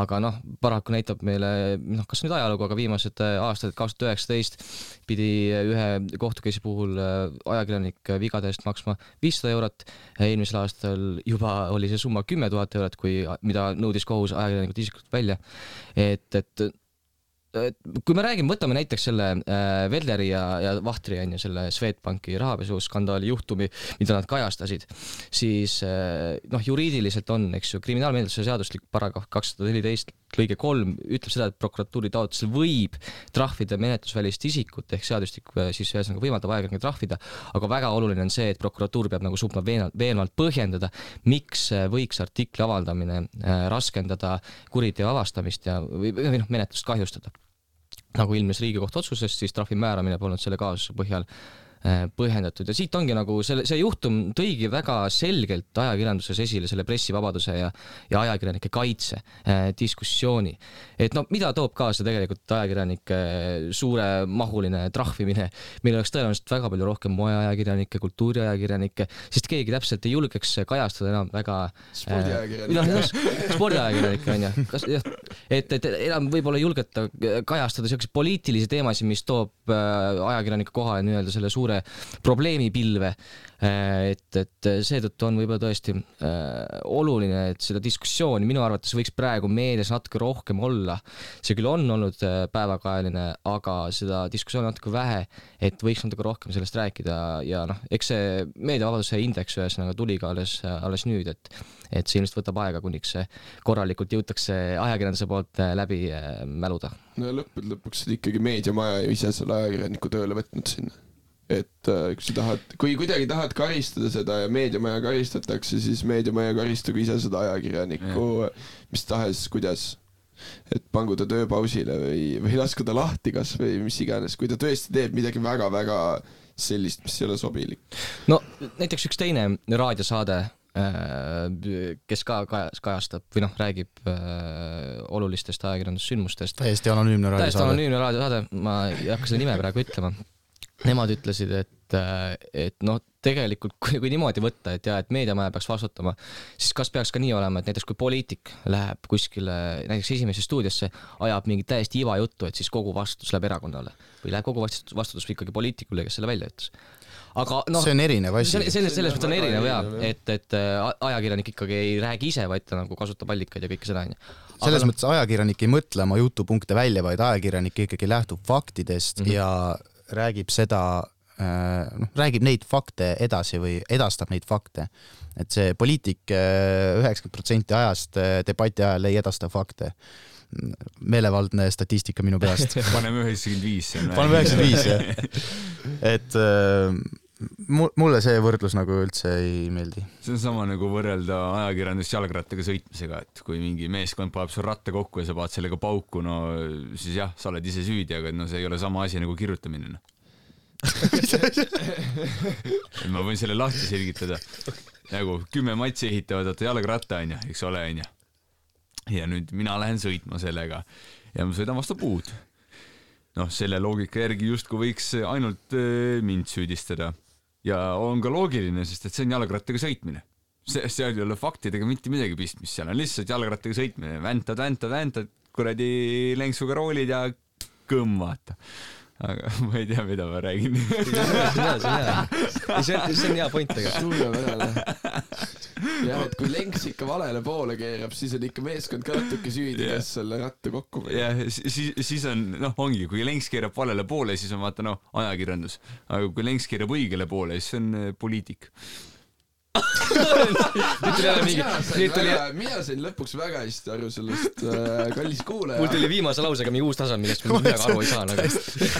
aga noh, paraku näitab meile noh, kas nüüd ajalugu, aga viimased äh, aastad, kaks tuhat üheksateist pidi ühe kohtukeisi puhul äh, ajakirjanik vigade eest maksma viissada eurot, eelmisel aastal juba oli see summa kümme tuhat eurot, kui, mida nõudis kohus ajakirjanikult isiklikult välja. et, et kui me räägime, võtame näiteks selle äh, Velleri ja, ja Vahtri on ju selle Swedbanki rahapesuskandaali juhtumi, mida nad kajastasid, siis äh, noh, juriidiliselt on, eks ju, kriminaalmenetluse seaduslik paragrahv kakssada neliteist lõige kolm ütleb seda, et prokuratuuri taotlusel võib trahvida menetlusvälist isikut ehk seadustik äh, siis ühesõnaga võimaldab ajakirjanikke trahvida, aga väga oluline on see, et prokuratuur peab nagu suutma veenvalt, veenvalt põhjendada, miks äh, võiks artikli avaldamine äh, raskendada kuriteo avastamist ja või noh, menetlust kahjustada nagu ilmnes Riigikohtu otsusest, siis trahvi määramine polnud selle kaasuse põhjal põhjendatud ja siit ongi nagu selle, see juhtum tõigi väga selgelt ajakirjanduses esile selle pressivabaduse ja, ja ajakirjanike kaitse äh, diskussiooni. et no mida toob kaasa tegelikult ajakirjanike suuremahuline trahvimine, meil oleks tõenäoliselt väga palju rohkem moeajakirjanikke, kultuuriajakirjanikke, sest keegi täpselt ei julgeks kajastada enam väga spordiajakirjanikke äh,. noh, spordiajakirjanikke on ju, kas jah, et, et enam võib-olla ei julgeta kajastada siukseid poliitilisi teemasid, mis toob äh, ajakirjanike kohale nii-öelda selle suure suure probleemipilve. Äh, et, et seetõttu on võib-olla tõesti äh, oluline, et seda diskussiooni minu arvates võiks praegu meedias natuke rohkem olla. see küll on olnud äh, päevakajaline, aga seda diskussiooni natuke vähe, et võiks natuke rohkem sellest rääkida ja noh, eks see meediavabaduse indeks ühesõnaga tuli ka alles, alles nüüd, et et see ilmselt võtab aega, kuniks see korralikult jõutakse ajakirjanduse poolt läbi mäluda. no lõppude lõpuks ikkagi meediamaja ju ise selle ajakirjaniku tööle võtnud sinna et äh, kui sa tahad, kui kuidagi tahad karistada seda ja meediamaja karistatakse, siis meediamaja karistagu ise seda ajakirjanikku mis tahes, kuidas. et pangu ta tööpausile või, või lasku ta lahti kas või mis iganes, kui ta tõesti teeb midagi väga-väga sellist, mis ei ole sobilik. no näiteks üks teine raadiosaade äh, kes ka kajastab või noh, räägib äh, olulistest ajakirjandussündmustest. täiesti anonüümne raadiosaade. täiesti anonüümne raadiosaade, ma ei hakka seda nime praegu ütlema nemad ütlesid, et, äh, et noh, tegelikult kui, kui niimoodi võtta, et ja et meediamaja peaks vastutama, siis kas peaks ka nii olema, et näiteks kui poliitik läheb kuskile näiteks Esimesse stuudiosse, ajab mingit täiesti iva juttu, et siis kogu vastutus läheb erakonnale või läheb kogu vastutus, vastutus ikkagi poliitikule, kes selle välja ütles aga noh, see on erinev asi. selles, selles mõttes on erinev jaa, et, et äh, ajakirjanik ikkagi ei räägi ise, vaid ta nagu kasutab allikaid ja kõike seda, onju. selles no, mõttes ajakirjanik ei mõtle oma jutupunkte välja, vaid ajakirjanik ikkagi lähtub faktidest mm -hmm. ja räägib seda, äh, noh, räägib neid fakte edasi või edastab neid fakte. et see poliitik äh, üheksakümmend protsenti ajast äh, debati ajal ei edasta fakte meelevaldne statistika minu peast. paneme üheksakümmend viis. paneme üheksakümmend viis, jah. et mulle see võrdlus nagu üldse ei meeldi. see on sama nagu võrrelda ajakirjandust jalgrattaga sõitmisega, et kui mingi meeskond paneb sul ratta kokku ja sa paned sellega pauku, no siis jah, sa oled ise süüdi, aga no see ei ole sama asi nagu kirjutamine noh. ma võin selle lahti selgitada. nagu kümme matsi ehitavad vaata jalgratta onju, eks ole onju. ja nüüd mina lähen sõitma sellega ja ma sõidan vastu puud noh, selle loogika järgi justkui võiks ainult äh, mind süüdistada ja on ka loogiline, sest et see on jalgrattaga sõitmine. see, seal ei ole faktidega mitte midagi pistmist, seal on lihtsalt jalgrattaga sõitmine, väntad, väntad, väntad, kuradi lenksuga roolid ja kõmm, vaata aga ma ei tea, mida ma räägin. see on hea, see on hea. see on, hea point tegelikult. suurepärane. Jah, et kui lenks ikka valele poole keerab, siis on ikka meeskond ka natuke süüdi, kes selle ratta kokku pani. jah, siis, siis on, noh, ongi, kui lenks keerab valele poole, siis on vaata, noh, ajakirjandus. aga kui lenks keerab õigele poole, siis on äh, poliitik nüüd tuli jälle mingi, nüüd tuli mina sain lõpuks väga hästi aru sellest äh,, kallis kuulaja. mul tuli viimase lausega mingi uus tase, millest ma midagi aru ei saa nagu.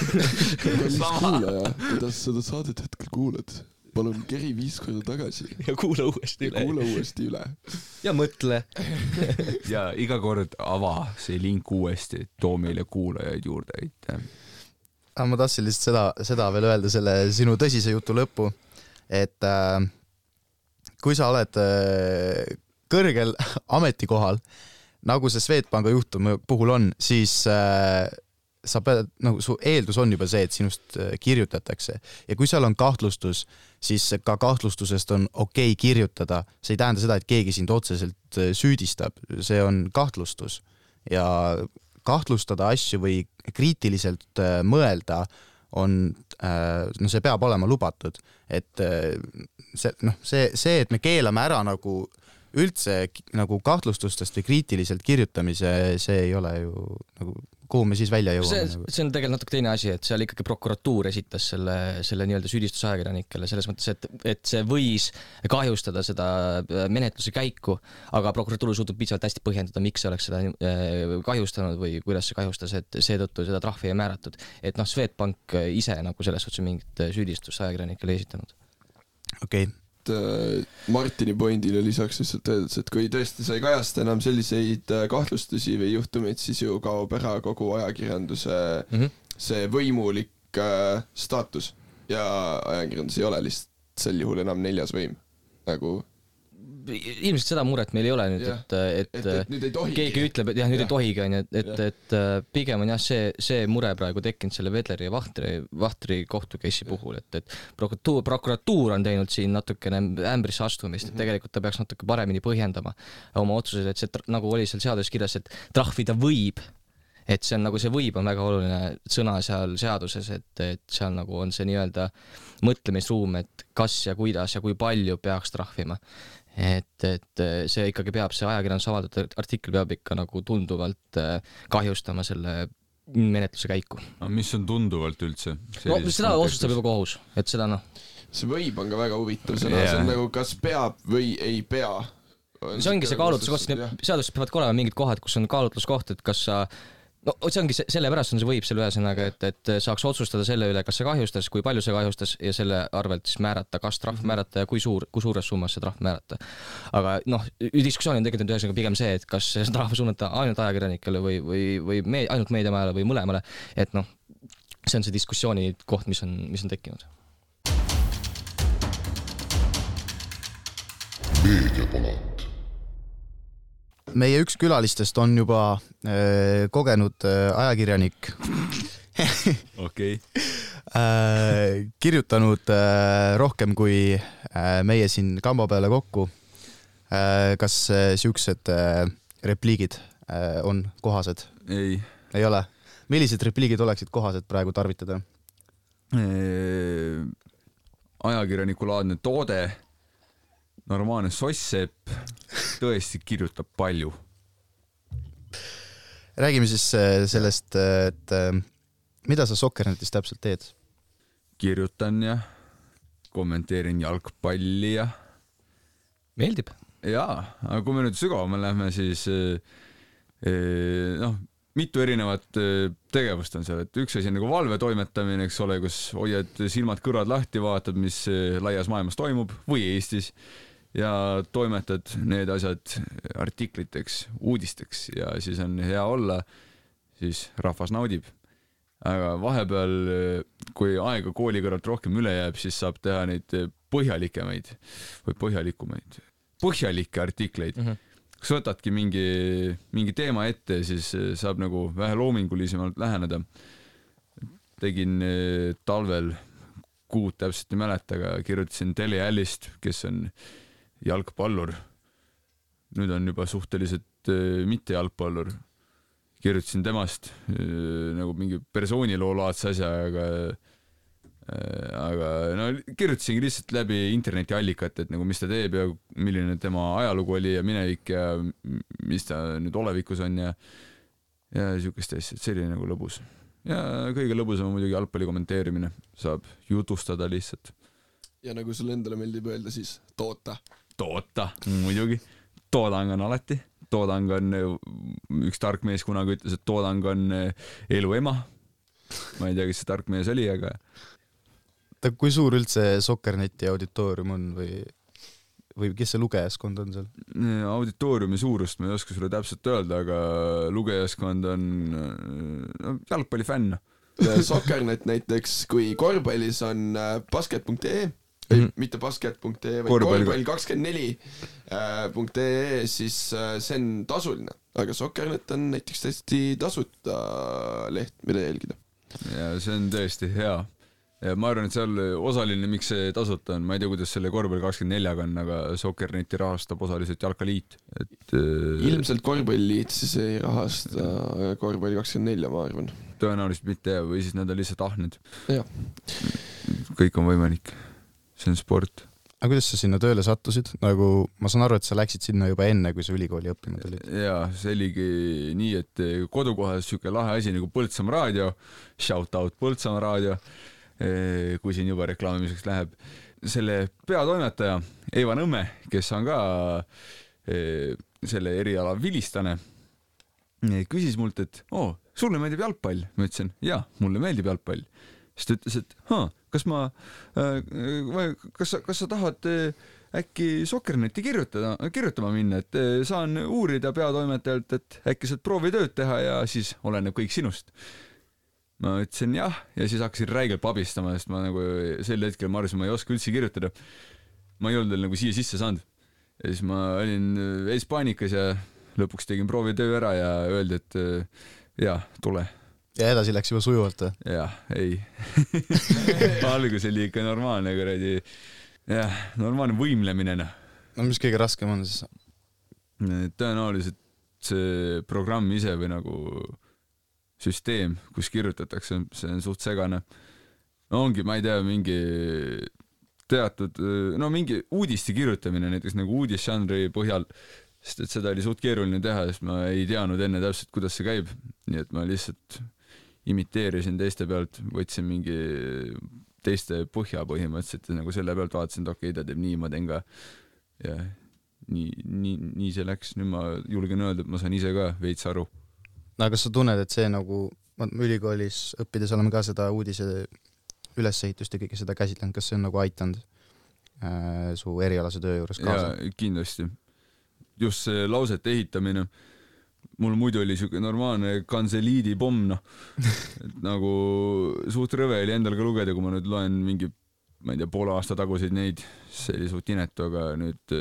kallis kuulaja, kuidas seda saadet hetkel kuulad, palun keri viis korda tagasi. ja kuula uuesti üle. ja kuula uuesti üle. ja mõtle ja iga kord ava see link uuesti, too meile kuulajaid juurde, aitäh. ma tahtsin lihtsalt seda, seda veel öelda selle sinu tõsise jutu lõppu, et äh, kui sa oled äh, kõrgel ametikohal, nagu see Swedbanki juhtumi puhul on, siis äh, sa pead, nagu su eeldus on juba see, et sinust äh, kirjutatakse. Ja kui seal on kahtlustus, siis ka kahtlustusest on okei okay kirjutada, see ei tähenda seda, et keegi sind otseselt äh, süüdistab, see on kahtlustus. Ja kahtlustada asju või kriitiliselt äh, mõelda on, no see peab olema lubatud, et see noh, see, see, et me keelame ära nagu üldse nagu kahtlustustest või kriitiliselt kirjutamise, see ei ole ju nagu kuhu me siis välja jõuame? see, nagu? see on tegelikult natuke teine asi, et seal ikkagi prokuratuur esitas selle, selle nii-öelda süüdistuse ajakirjanikele selles mõttes, et, et see võis kahjustada seda äh, menetluse käiku, aga prokuratuur suutub piisavalt hästi põhjendada, miks see oleks seda äh, kahjustanud või kuidas see kahjustas, et seetõttu seda trahvi ei määratud. et noh, Swedbank ise nagu selles suhtes mingit süüdistust ajakirjanikele ei esitanud. okei okay Äh, Martini pointile lisaks lihtsalt öeldes, et kui tõesti sa ei kajasta enam selliseid äh, kahtlustusi või juhtumeid, siis ju kaob ära kogu ajakirjanduse mm -hmm. see võimulik äh, staatus ja ajakirjandus ei ole lihtsalt sel juhul enam neljas võim, nagu ilmselt seda muret meil ei ole nüüd, et, et, et, et nüüd keegi ütleb, et jah, nüüd ja. ei tohigi, onju, et, et, et pigem on jah, see, see mure praegu tekkinud selle Vedleri ja Vahtri, Vahtri kohtu case'i puhul, et, et prokuratuur, prokuratuur on teinud siin natukene ämbrisse astumist, et mhm. tegelikult ta peaks natuke paremini põhjendama oma otsuseid, et see, nagu oli seal seaduses kirjas, et trahvida võib. Et see on nagu see võib on väga oluline sõna seal seaduses, et, et seal nagu on see nii-öelda mõtlemisruum, et kas ja kuidas ja kui palju peaks trahvima et, et see ikkagi peab, see ajakirjanduses avaldatud artikkel peab ikka nagu tunduvalt äh, kahjustama selle menetluse käiku. aga mis on tunduvalt üldse? no seda otsustab juba kohus, et seda noh. see võib on ka väga huvitav sõna yeah., see on nagu kas peab või ei pea. see ongi see kaalutluskoht, seaduses peavad ka olema mingid kohad, kus on kaalutluskoht, et kas sa no see ongi see, sellepärast on see võib selle ühesõnaga, et, et saaks otsustada selle üle, kas see kahjustas, kui palju see kahjustas ja selle arvelt siis määrata, kas trahv mm -hmm. määrata ja kui suur, kui suures summas see trahv määrata. aga noh, diskussioon on tegelikult ühesõnaga pigem see, et kas see trahv suunata ainult ajakirjanikele või, või, või me, ainult meediamajale või mõlemale, et noh, see on see diskussiooni koht, mis on, mis on tekkinud. meediapalat meie üks külalistest on juba äh, kogenud äh, ajakirjanik okei. Äh, kirjutanud äh, rohkem kui äh, meie siin kamba peale kokku äh,. kas äh, siuksed äh, repliigid äh, on kohased? ei. ei ole? millised repliigid oleksid kohased praegu tarvitada? Äh, ajakirjanikulaadne toode normaalne soss-sepp tõesti kirjutab palju. räägime siis äh, sellest, äh, et äh, mida sa Soccernetis täpselt teed? kirjutan ja kommenteerin jalgpalli ja. meeldib. jaa, aga kui me nüüd sügavamale lähme, siis noh, mitu erinevat tegevust on seal, et üks asi on nagu valve toimetamine, eks ole, kus hoiad silmad-kõrvad lahti, vaatad, mis laias maailmas toimub või Eestis ja toimetad need asjad artikliteks, uudisteks ja siis on hea olla, siis rahvas naudib. aga vahepeal, kui aega kooli kõrvalt rohkem üle jääb, siis saab teha neid põhjalikemaid või põhjalikumaid, põhjalikke artikleid mm. -hmm kas võtadki mingi, mingi teema ette, siis saab nagu vähe loomingulisemalt läheneda. tegin eh, talvel, kuud täpselt ei mäleta, aga kirjutasin Dele Allist, kes on äh, jalgpallur. nüüd on juba suhteliselt äh, mitte jalgpallur. kirjutasin temast äh, nagu mingi persooniloo laadse asja, aga äh, aga no kirjutasingi lihtsalt läbi internetiallikate, et nagu mis ta teeb ja milline tema ajalugu oli ja minevik ja mis ta nüüd olevikus on ja ja siukest asja, et see oli nagu lõbus. ja kõige lõbusam on muidugi jalgpalli kommenteerimine, saab jutustada lihtsalt. ja nagu sulle endale meeldib öelda, siis toota toota, muidugi. toodang on alati, toodang on, üks tark mees kunagi ütles, et toodang on eh, elu ema. ma ei tea, kes see tark mees oli, aga. oota, kui suur üldse Sokkerneti auditoorium on või, või kes see lugejaskond on seal? auditooriumi suurust ma ei oska sulle täpselt öelda, aga lugejaskond on no, jalgpallifänn Soccernet näiteks, kui korvpallis on äh, basket.ee ei mitte basket.ee vaid Korvpall- korvpall kakskümmend neli äh, punkt ee siis äh, see on tasuline. Aga Soccernet on näiteks täiesti tasuta leht mida jälgida. Ja see on tõesti hea. Ja ma arvan, et seal osaline, miks see tasuta on, ma ei tea, kuidas selle korvpalli kakskümmend neljaga on, aga Soccerneti rahastab osaliselt Jalkaliit, et äh, ilmselt korvpalliliit siis ei rahasta korvpalli kakskümmend nelja, ma arvan. tõenäoliselt mitte või siis nad on lihtsalt ahned. kõik on võimalik, see on sport. aga kuidas sa sinna tööle sattusid, nagu ma saan aru, et sa läksid sinna juba enne, kui sa ülikooli õppima tulid? jaa, see oligi nii, et kodukohas siuke lahe asi nagu Põltsamaa raadio, shout out Põltsamaa raadio, kui siin juba reklaamimiseks läheb, selle peatoimetaja Eiva Nõmme, kes on ka eh, selle eriala vilistlane, küsis mult, et oo oh,, sulle meeldib jalgpall? ma ütlesin, jaa, mulle meeldib jalgpall. siis ta ütles, et haa, kas ma äh,, kas sa, kas sa tahad äh, äkki Soccerneti kirjutada, kirjutama minna, et äh, saan uurida peatoimetajalt, et äkki saad proovitööd teha ja siis oleneb kõik sinust ma ütlesin jah ja siis hakkasin räigelt pabistama, sest ma nagu sel hetkel ma arvasin, ma ei oska üldse kirjutada. ma ei olnud veel nagu siia sisse saanud. ja siis ma olin veits paanikas ja lõpuks tegin proovitöö ära ja öeldi, et jaa, tule. Ja edasi läks juba sujuvalt või? jah, ei algus oli ikka normaalne kuradi, jah, normaalne võimlemine noh. no mis kõige raskem on siis? tõenäoliselt see programm ise või nagu süsteem, kus kirjutatakse, see on suht segane. no ongi, ma ei tea, mingi teatud, no mingi uudiste kirjutamine näiteks nagu uudisžanri põhjal, sest et seda oli suht keeruline teha, sest ma ei teadnud enne täpselt, kuidas see käib, nii et ma lihtsalt imiteerisin teiste pealt, võtsin mingi teiste põhja põhimõtteliselt ja nagu selle pealt vaatasin, et okei okay,, ta teeb nii, ma teen ka. ja nii, nii, nii see läks, nüüd ma julgen öelda, et ma saan ise ka veits aru no kas sa tunned, et see nagu, me ülikoolis õppides oleme ka seda uudise ülesehitust ja kõike seda käsitlenud, kas see on nagu aidanud äh, su erialase töö juures kaasa? kindlasti. just see lausete ehitamine, mul muidu oli siuke normaalne kantseliidi pomm, noh. et nagu suht rõve oli endal ka lugeda, kui ma nüüd loen mingi, ma ei tea, poole aasta taguseid neid, see oli suht inetu, aga nüüd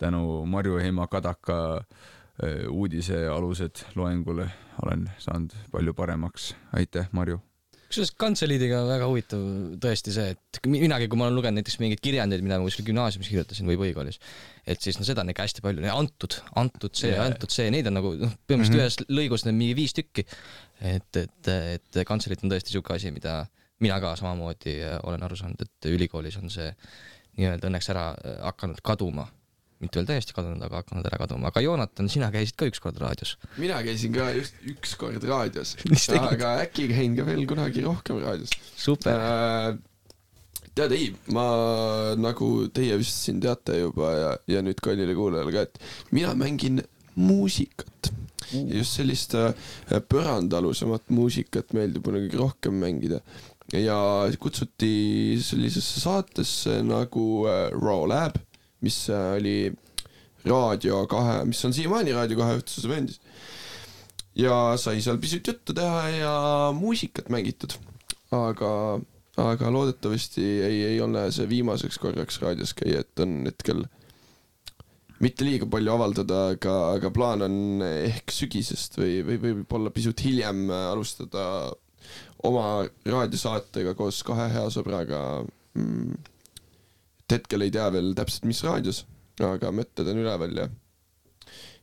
tänu Marju Heima Kadaka äh, uudisealused loengule olen saanud palju paremaks, aitäh, Marju! Kusjuures kantseliidiga väga huvitav tõesti see, et minagi, kui ma olen lugenud näiteks mingeid kirjandeid, mida ma kuskil gümnaasiumis kirjutasin või põhikoolis, et siis no seda on ikka hästi palju, antud, antud see yeah., antud see, neid on nagu noh, põhimõtteliselt mm -hmm. ühes lõigus on mingi viis tükki. et, et, et kantseliit on tõesti niisugune asi, mida mina ka samamoodi olen aru saanud, et ülikoolis on see nii-öelda õnneks ära hakanud kaduma mitte veel täiesti kadunud, aga hakanud ära kaduma, aga Joonatan, sina käisid ka ükskord raadios? mina käisin ka just ükskord raadios aga äkki käin ka veel kunagi rohkem raadios. super äh,! tead, ei, ma nagu teie vist siin teate juba ja, ja nüüd kallile kuulajale ka, et mina mängin muusikat uh.. just sellist äh, põrandalusemat muusikat meeldib mulle kõige rohkem mängida ja kutsuti sellisesse saatesse nagu äh, Raw Lab mis äh, oli Raadio kahe, mis on siiamaani Raadio kahe ühtsuse vendis. ja sai seal pisut juttu teha ja muusikat mängitud. aga, aga loodetavasti ei, ei ole see viimaseks korraks raadios käia, et on hetkel mitte liiga palju avaldada, aga, aga plaan on ehk sügisest või, või võib-olla pisut hiljem alustada oma raadiosaatega koos kahe hea sõbraga mm, et hetkel ei tea veel täpselt, mis raadios, aga mõtted on üleval ja,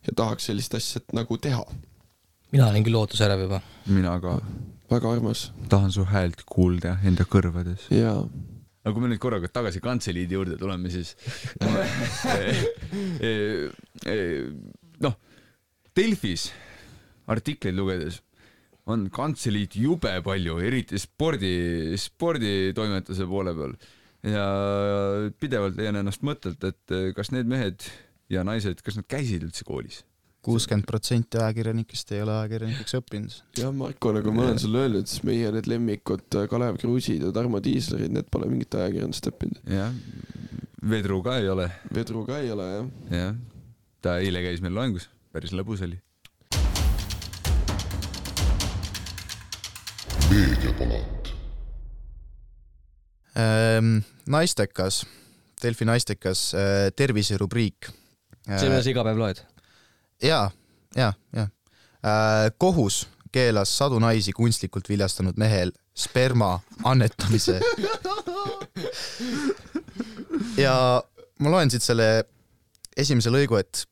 ja tahaks sellist asja nagu teha. mina olen küll lootusärev juba. mina ka. väga armas. tahan su häält kuulda enda kõrvades. jaa aga kui me nüüd korraga tagasi kantseliidi juurde tuleme, siis noh, Delfis artikleid lugedes on kantseliit jube palju, eriti spordi, sporditoimetuse poole peal ja pidevalt leian ennast mõttelt, et eh, kas need mehed ja naised, kas nad käisid üldse koolis? kuuskümmend protsenti ajakirjanikest ei ole ajakirjanikuks õppinud. jah, Marko, nagu ma olen sulle öelnud, siis meie need lemmikud äh, Kalev Kruusid ja Tarmo Tiislerid, need pole mingit ajakirjandust õppinud. jah, Vedru ka ei ole. Vedru ka ei ole, jah. jah, ta eile käis meil loengus, päris lõbus oli. meediapalat ähm, naistekas, Delfi naistekas äh, terviserubriik see, mida sa iga päev loed. ja, ja, ja äh,. kohus keelas sadu naisi kunstlikult viljastanud mehel sperma annetamise. ja ma loen siit selle esimese lõigu, et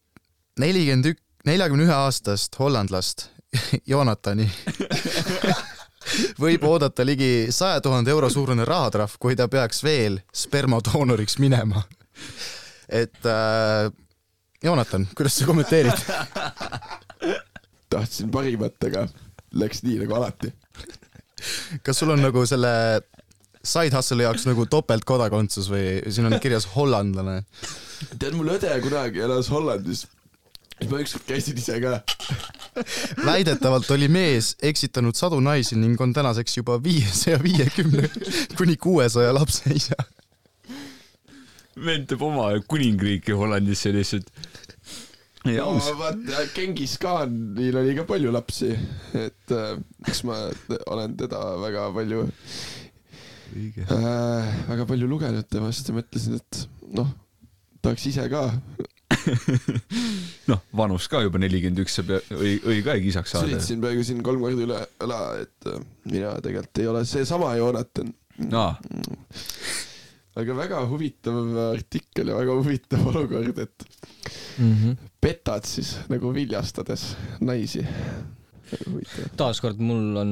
nelikümmend ük-, neljakümne ühe aastast hollandlast Joonatani võib oodata ligi saja tuhande euro suurune rahatrahv, kui ta peaks veel spermadoonoriks minema. et äh, Joonatan, kuidas sa kommenteerid? tahtsin parimat, aga läks nii nagu alati. kas sul on nagu selle side hustle'i jaoks nagu topeltkodakondsus või siin on kirjas hollandlane? tead, mul õde kunagi elas Hollandis. Siis ma ükskord käisin ise ka. väidetavalt oli mees eksitanud sadu naisi ning on tänaseks juba viiesaja viiekümne kuni kuuesaja lapse isa. vend teeb oma kuningriiki Hollandisse lihtsalt. no vaata, Genghis Khanil oli ka palju lapsi, et äh, eks ma olen teda väga palju äh,, väga palju lugenud temast ja mõtlesin, et noh, tahaks ise ka noh, vanus ka juba nelikümmend üks, sa pead õi-, õige aeg isaks saada. sõitsin praegu siin kolm korda üle õla, et äh, mina tegelikult ei ole seesama Joonatan. aa, aga väga huvitav artikkel ja väga huvitav olukord, et mm. -hmm. petad siis nagu viljastades naisi. huvitav. taaskord mul on,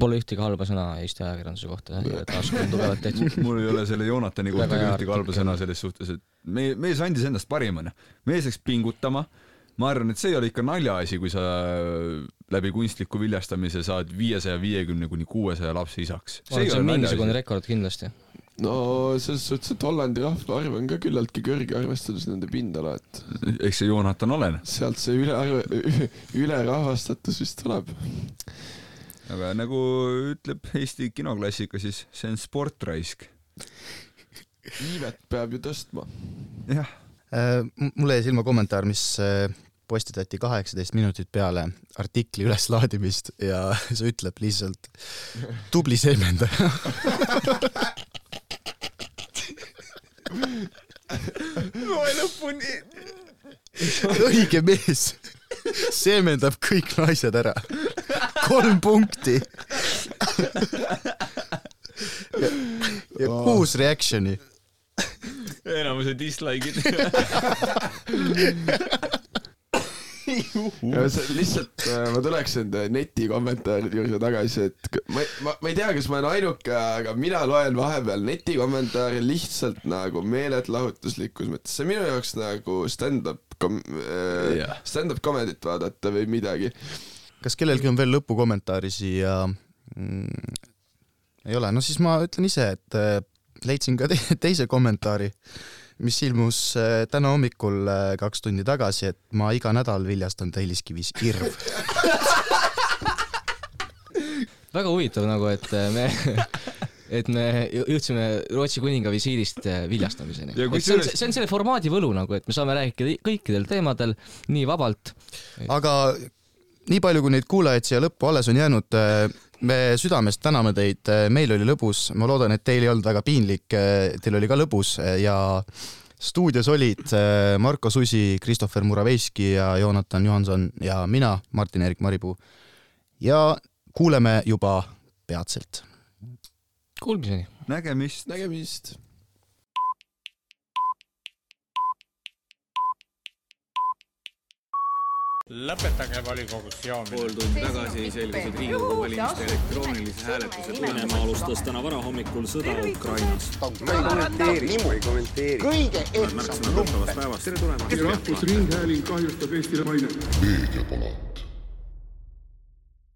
pole ühtegi halba sõna Eesti ajakirjanduse kohta, taaskord tugevalt tehtud. mul ei ole selle Joonatani kohta ka ühtegi halba sõna selles suhtes, et me, mees andis endast parima, noh. mees läks pingutama, ma arvan, et see ei ole ikka naljaasi, kui sa läbi kunstliku viljastamise saad viiesaja viiekümne kuni kuuesaja lapse isaks. see on mingisugune rekord kindlasti. no selles suhtes, et Hollandi rahvaarv on ka küllaltki kõrge, arvestades nende pindala, et eks see Joonatan olen, sealt see üle, ülerahvastatus vist tuleb. aga nagu ütleb Eesti kinoklassika, siis see on sportraisk. Iivet peab ju tõstma. jah, Äh, mulle jäi silma kommentaar, mis äh, postitati kaheksateist minutit peale artikli üleslaadimist ja see ütleb lihtsalt tubli seemendaja. loe lõpuni. õige mees seemendab kõik naised ära. kolm punkti. ja, ja kuus reaction'i. enamuse dislike'id. ja see lihtsalt, ma tuleks nende netikommentaaride juurde tagasi, et ma, ma, ma ei tea, kas ma olen ainuke, aga mina loen vahepeal netikommentaare lihtsalt nagu meelelahutuslikus mõttes, see on minu jaoks nagu stand-up kom- äh, Jah., stand-up comedy't vaadata või midagi. kas kellelgi on veel lõpukommentaari siia mm,? ei ole, no siis ma ütlen ise, et äh, leidsin ka te teise kommentaari, mis ilmus äh, täna hommikul äh, kaks tundi tagasi, et ma iga nädal viljastan Telliskivis irv. väga huvitav nagu, et me, et me jõ- jõudsime Rootsi kuninga visiidist äh, viljastamiseni. Ja et see on, see on selle formaadi võlu nagu, et me saame rääkida kõikidel teemadel nii vabalt. aga nii palju, kui neid kuulajaid siia lõppu alles on jäänud, me südamest täname teid, meil oli lõbus, ma loodan, et teil ei olnud väga piinlik, teil oli ka lõbus ja stuudios olid äh, Marko Susi, Christopher Muraveski ja Joonatan Johanson ja mina, Martin-Erik Maripuu. ja kuuleme juba peatselt. Kuulmiseni. nägemist. nägemist. Lõpetage volikogus joomine. pool tundi tagasi selgusid Riigikogu valimiste elektroonilise hääletuse Venemaa alustas täna varahommikul sõda Ukrainas. ma ei kommenteeri, ma ei kommenteeri. kõige ehtsam päevast. tere tulemast. rahvusringhääling kahjustab Eestile mainet. meediapala